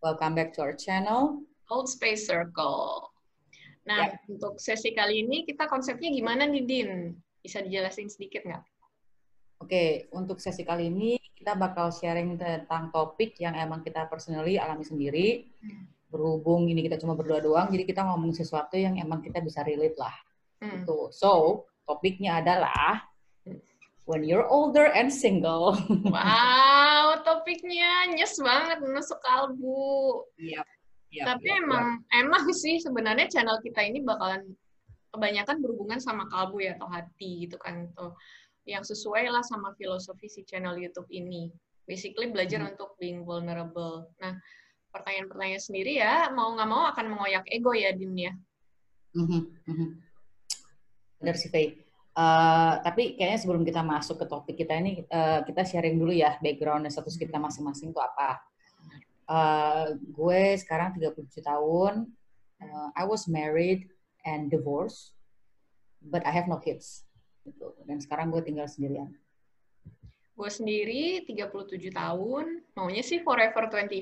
Welcome back to our channel. Old Space Circle. Nah, yeah. untuk sesi kali ini kita konsepnya gimana nih, Din? Bisa dijelasin sedikit nggak? Oke, okay, untuk sesi kali ini kita bakal sharing tentang topik yang emang kita personally alami sendiri. Hmm. Berhubung ini kita cuma berdua doang, jadi kita ngomong sesuatu yang emang kita bisa relate lah. Hmm. Gitu. So, topiknya adalah when you're older and single. Wow, topiknya nyes banget, menusuk kalbu. Iya. Yep. Yep, Tapi yep, emang yep. emang sih sebenarnya channel kita ini bakalan kebanyakan berhubungan sama kalbu ya atau hati gitu kan tuh yang sesuai lah sama filosofi si channel YouTube ini. Basically belajar hmm. untuk being vulnerable. Nah, pertanyaan-pertanyaan sendiri ya mau nggak mau akan mengoyak ego ya Din ya. Mm-hmm. Mm-hmm. Benar sih Faye. Uh, tapi kayaknya sebelum kita masuk ke topik kita ini, uh, kita sharing dulu ya background dan status kita masing-masing itu apa. Uh, gue sekarang 37 tahun, uh, I was married and divorced, but I have no kids. Gitu. Dan sekarang gue tinggal sendirian. Gue sendiri 37 tahun, maunya sih forever 25,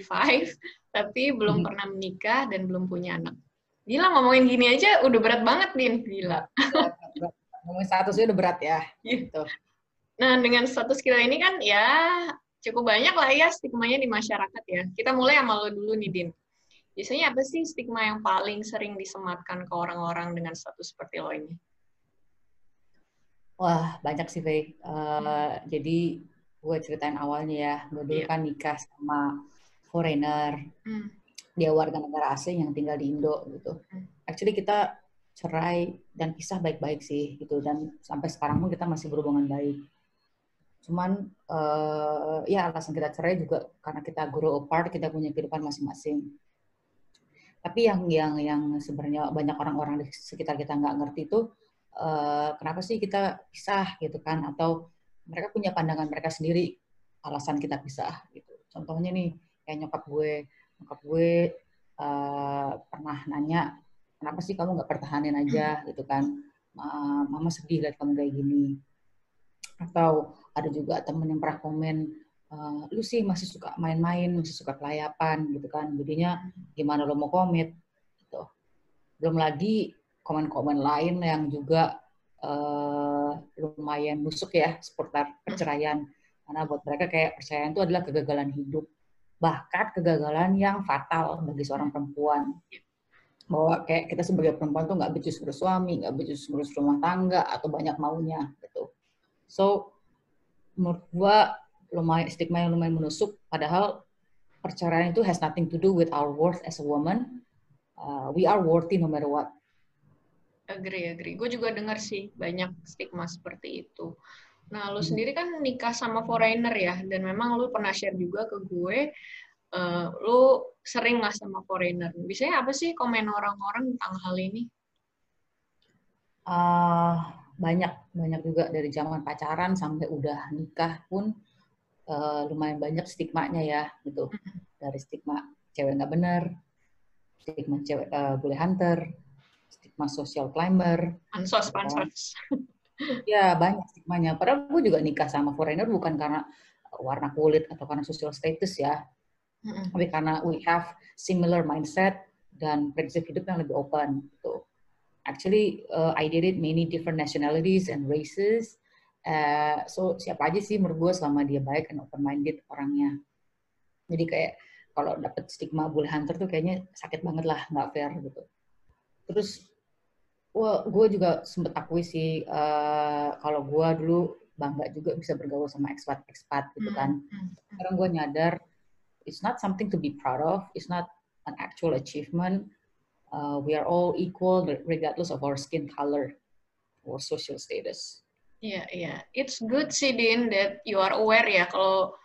tapi belum hmm. pernah menikah dan belum punya anak. Gila ngomongin gini aja udah berat banget, Din. Gila. Ngomongin statusnya udah berat ya. Gitu. Nah, dengan status kita ini kan ya cukup banyak lah ya stigmanya di masyarakat ya. Kita mulai sama lo dulu nih, Din. Biasanya apa sih stigma yang paling sering disematkan ke orang-orang dengan status seperti lo ini? Wah, banyak sih, Faye. Uh, hmm. Jadi, gue ceritain awalnya ya. Gue dulu yeah. kan nikah sama foreigner. Hmm. Dia warga negara asing yang tinggal di Indo gitu. Hmm. Actually kita cerai dan pisah baik-baik sih gitu. Dan sampai sekarang pun kita masih berhubungan baik Cuman uh, ya alasan kita cerai juga karena kita grow apart, kita punya kehidupan masing-masing. Tapi yang yang yang sebenarnya banyak orang-orang di sekitar kita nggak ngerti itu uh, kenapa sih kita pisah gitu kan? Atau mereka punya pandangan mereka sendiri alasan kita pisah gitu. Contohnya nih kayak nyokap gue, nyokap gue uh, pernah nanya kenapa sih kamu nggak pertahanin aja gitu kan? Mama sedih lihat kamu kayak gini. Atau ada juga temen yang pernah komen uh, lu sih masih suka main-main masih suka kelayapan gitu kan. Jadinya gimana lo mau komit gitu. Belum lagi komen-komen lain yang juga uh, lumayan busuk ya seputar perceraian. Karena buat mereka kayak perceraian itu adalah kegagalan hidup. Bahkan kegagalan yang fatal bagi seorang perempuan bahwa kayak kita sebagai perempuan tuh nggak becus bersuami, nggak becus ngurus rumah tangga atau banyak maunya gitu. So menurut gua lumayan stigma yang lumayan menusuk. Padahal perceraian itu has nothing to do with our worth as a woman. Uh, we are worthy no matter what. Agree, agree. Gue juga dengar sih banyak stigma seperti itu. Nah, lu hmm. sendiri kan nikah sama foreigner ya, dan memang lu pernah share juga ke gue, uh, lu sering lah sama foreigner. Biasanya apa sih komen orang-orang tentang hal ini? Uh, banyak banyak juga dari zaman pacaran sampai udah nikah pun uh, lumayan banyak stigmanya ya gitu. Dari stigma cewek nggak bener stigma cewek uh, boleh hunter stigma social climber pansos pansos. Ya banyak stigmanya. Padahal gue juga nikah sama foreigner bukan karena warna kulit atau karena social status ya mm-hmm. tapi karena we have similar mindset dan prinsip hidup yang lebih open gitu actually uh, I did it many different nationalities and races. Uh, so siapa aja sih menurut gue selama dia baik and open minded orangnya. Jadi kayak kalau dapet stigma bully hunter tuh kayaknya sakit banget lah, nggak fair gitu. Terus wah, gue juga sempet akui sih uh, kalau gue dulu bangga juga bisa bergaul sama expat-expat gitu kan. Hmm, hmm, hmm. Sekarang gue nyadar it's not something to be proud of, it's not an actual achievement, uh, we are all equal regardless of our skin color or social status. Iya, yeah, iya. Yeah. It's good sih, Din, that you are aware ya kalau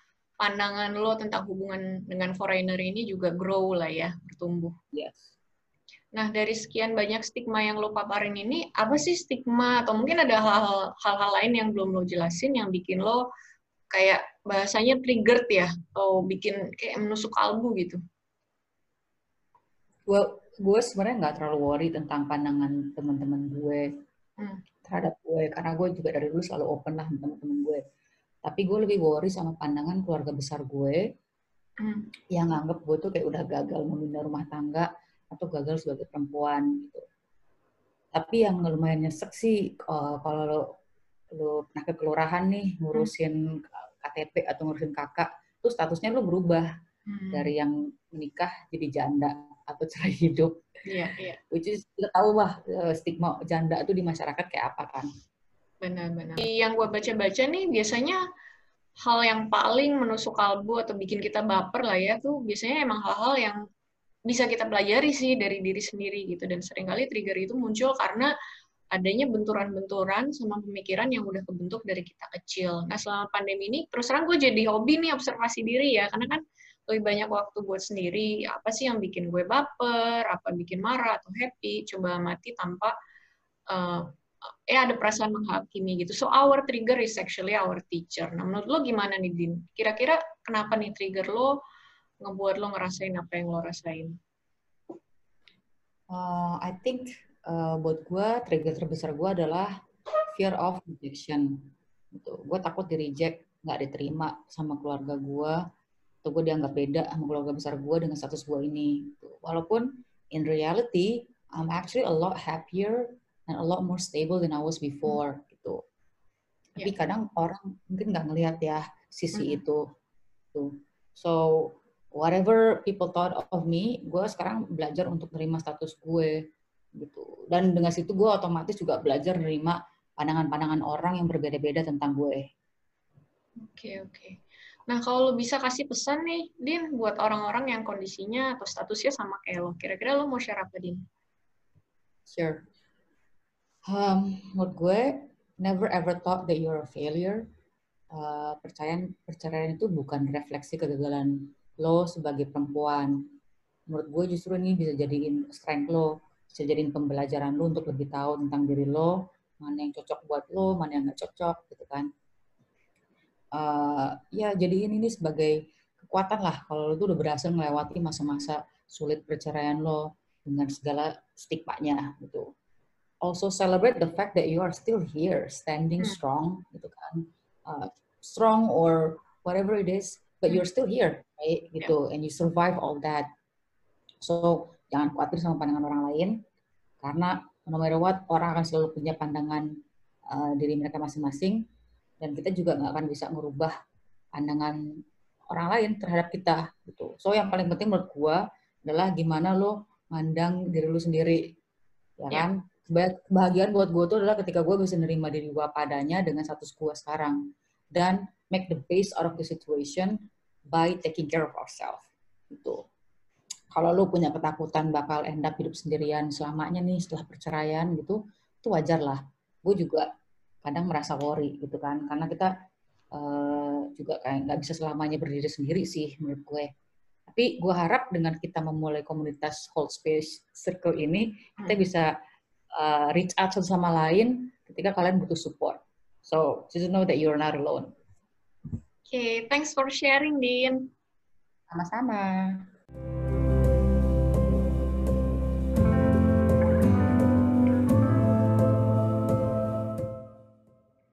pandangan lo tentang hubungan dengan foreigner ini juga grow lah ya, bertumbuh. Yes. Nah, dari sekian banyak stigma yang lo paparin ini, apa sih stigma atau mungkin ada hal-hal lain yang belum lo jelasin yang bikin lo kayak bahasanya triggered ya, atau bikin kayak menusuk kalbu gitu? Well, gue sebenarnya nggak terlalu worry tentang pandangan teman-teman gue hmm. terhadap gue karena gue juga dari dulu selalu open lah teman-teman gue tapi gue lebih worry sama pandangan keluarga besar gue hmm. yang nganggep gue tuh kayak udah gagal membina rumah tangga atau gagal sebagai perempuan gitu. Tapi yang lumayan nyesek sih uh, kalau lo pernah ke kelurahan nih ngurusin KTP atau ngurusin kakak, tuh statusnya lo berubah hmm. dari yang menikah jadi janda atau cerai hidup. Iya, iya. Which is kita tahu lah eh, stigma janda itu di masyarakat kayak apa kan. Benar-benar. Yang gue baca-baca nih biasanya hal yang paling menusuk kalbu atau bikin kita baper lah ya tuh biasanya emang hal-hal yang bisa kita pelajari sih dari diri sendiri gitu dan sering kali trigger itu muncul karena adanya benturan-benturan sama pemikiran yang udah kebentuk dari kita kecil. Nah selama pandemi ini terus terang gue jadi hobi nih observasi diri ya karena kan lebih banyak waktu buat sendiri apa sih yang bikin gue baper, apa bikin marah atau happy, coba mati tanpa uh, eh ada perasaan menghakimi gitu. So our trigger is actually our teacher. Nah menurut lo gimana nih Din? Kira-kira kenapa nih trigger lo ngebuat lo ngerasain apa yang lo rasain? Uh, I think uh, buat gue trigger terbesar gue adalah fear of rejection. Gitu. Gue takut di reject, nggak diterima sama keluarga gue, atau gue dianggap beda sama keluarga besar gue dengan status gue ini. Gitu. Walaupun in reality, I'm actually a lot happier and a lot more stable than I was before hmm. gitu. Tapi yeah. kadang orang mungkin nggak ngelihat ya sisi hmm. itu. Tuh. So whatever people thought of me, gue sekarang belajar untuk menerima status gue gitu. Dan dengan situ gue otomatis juga belajar menerima pandangan-pandangan orang yang berbeda-beda tentang gue. Oke okay, oke. Okay. Nah kalau lo bisa kasih pesan nih, Din, buat orang-orang yang kondisinya atau statusnya sama kayak lo, kira-kira lo mau share apa, Din? Sure. Um, menurut gue, never ever thought that you're a failure. Uh, percayaan perceraian itu bukan refleksi kegagalan lo sebagai perempuan. Menurut gue justru ini bisa jadiin strength lo, bisa jadiin pembelajaran lo untuk lebih tahu tentang diri lo, mana yang cocok buat lo, mana yang nggak cocok, gitu kan. Uh, ya jadiin ini sebagai kekuatan lah kalau lo tuh udah berhasil melewati masa-masa sulit perceraian lo dengan segala stigmanya gitu also celebrate the fact that you are still here, standing hmm. strong, gitu kan, uh, strong or whatever it is, but you're still here, right? Gitu, yeah. and you survive all that. So jangan khawatir sama pandangan orang lain, karena no matter what orang akan selalu punya pandangan uh, diri mereka masing-masing, dan kita juga nggak akan bisa merubah pandangan orang lain terhadap kita, gitu. So yang paling penting menurut gua adalah gimana lo mandang diri lo sendiri, ya yeah. kan? kebahagiaan buat gue tuh adalah ketika gue bisa nerima diri gue padanya dengan status gue sekarang dan make the best out of the situation by taking care of ourselves itu kalau lu punya ketakutan bakal end up hidup sendirian selamanya nih setelah perceraian gitu itu wajar lah gue juga kadang merasa worry gitu kan karena kita uh, juga kayak nggak bisa selamanya berdiri sendiri sih menurut gue tapi gue harap dengan kita memulai komunitas hold space circle ini kita hmm. bisa uh, reach out satu sama lain ketika kalian butuh support. So just know that you're not alone. Oke, okay, thanks for sharing, Din. Sama-sama.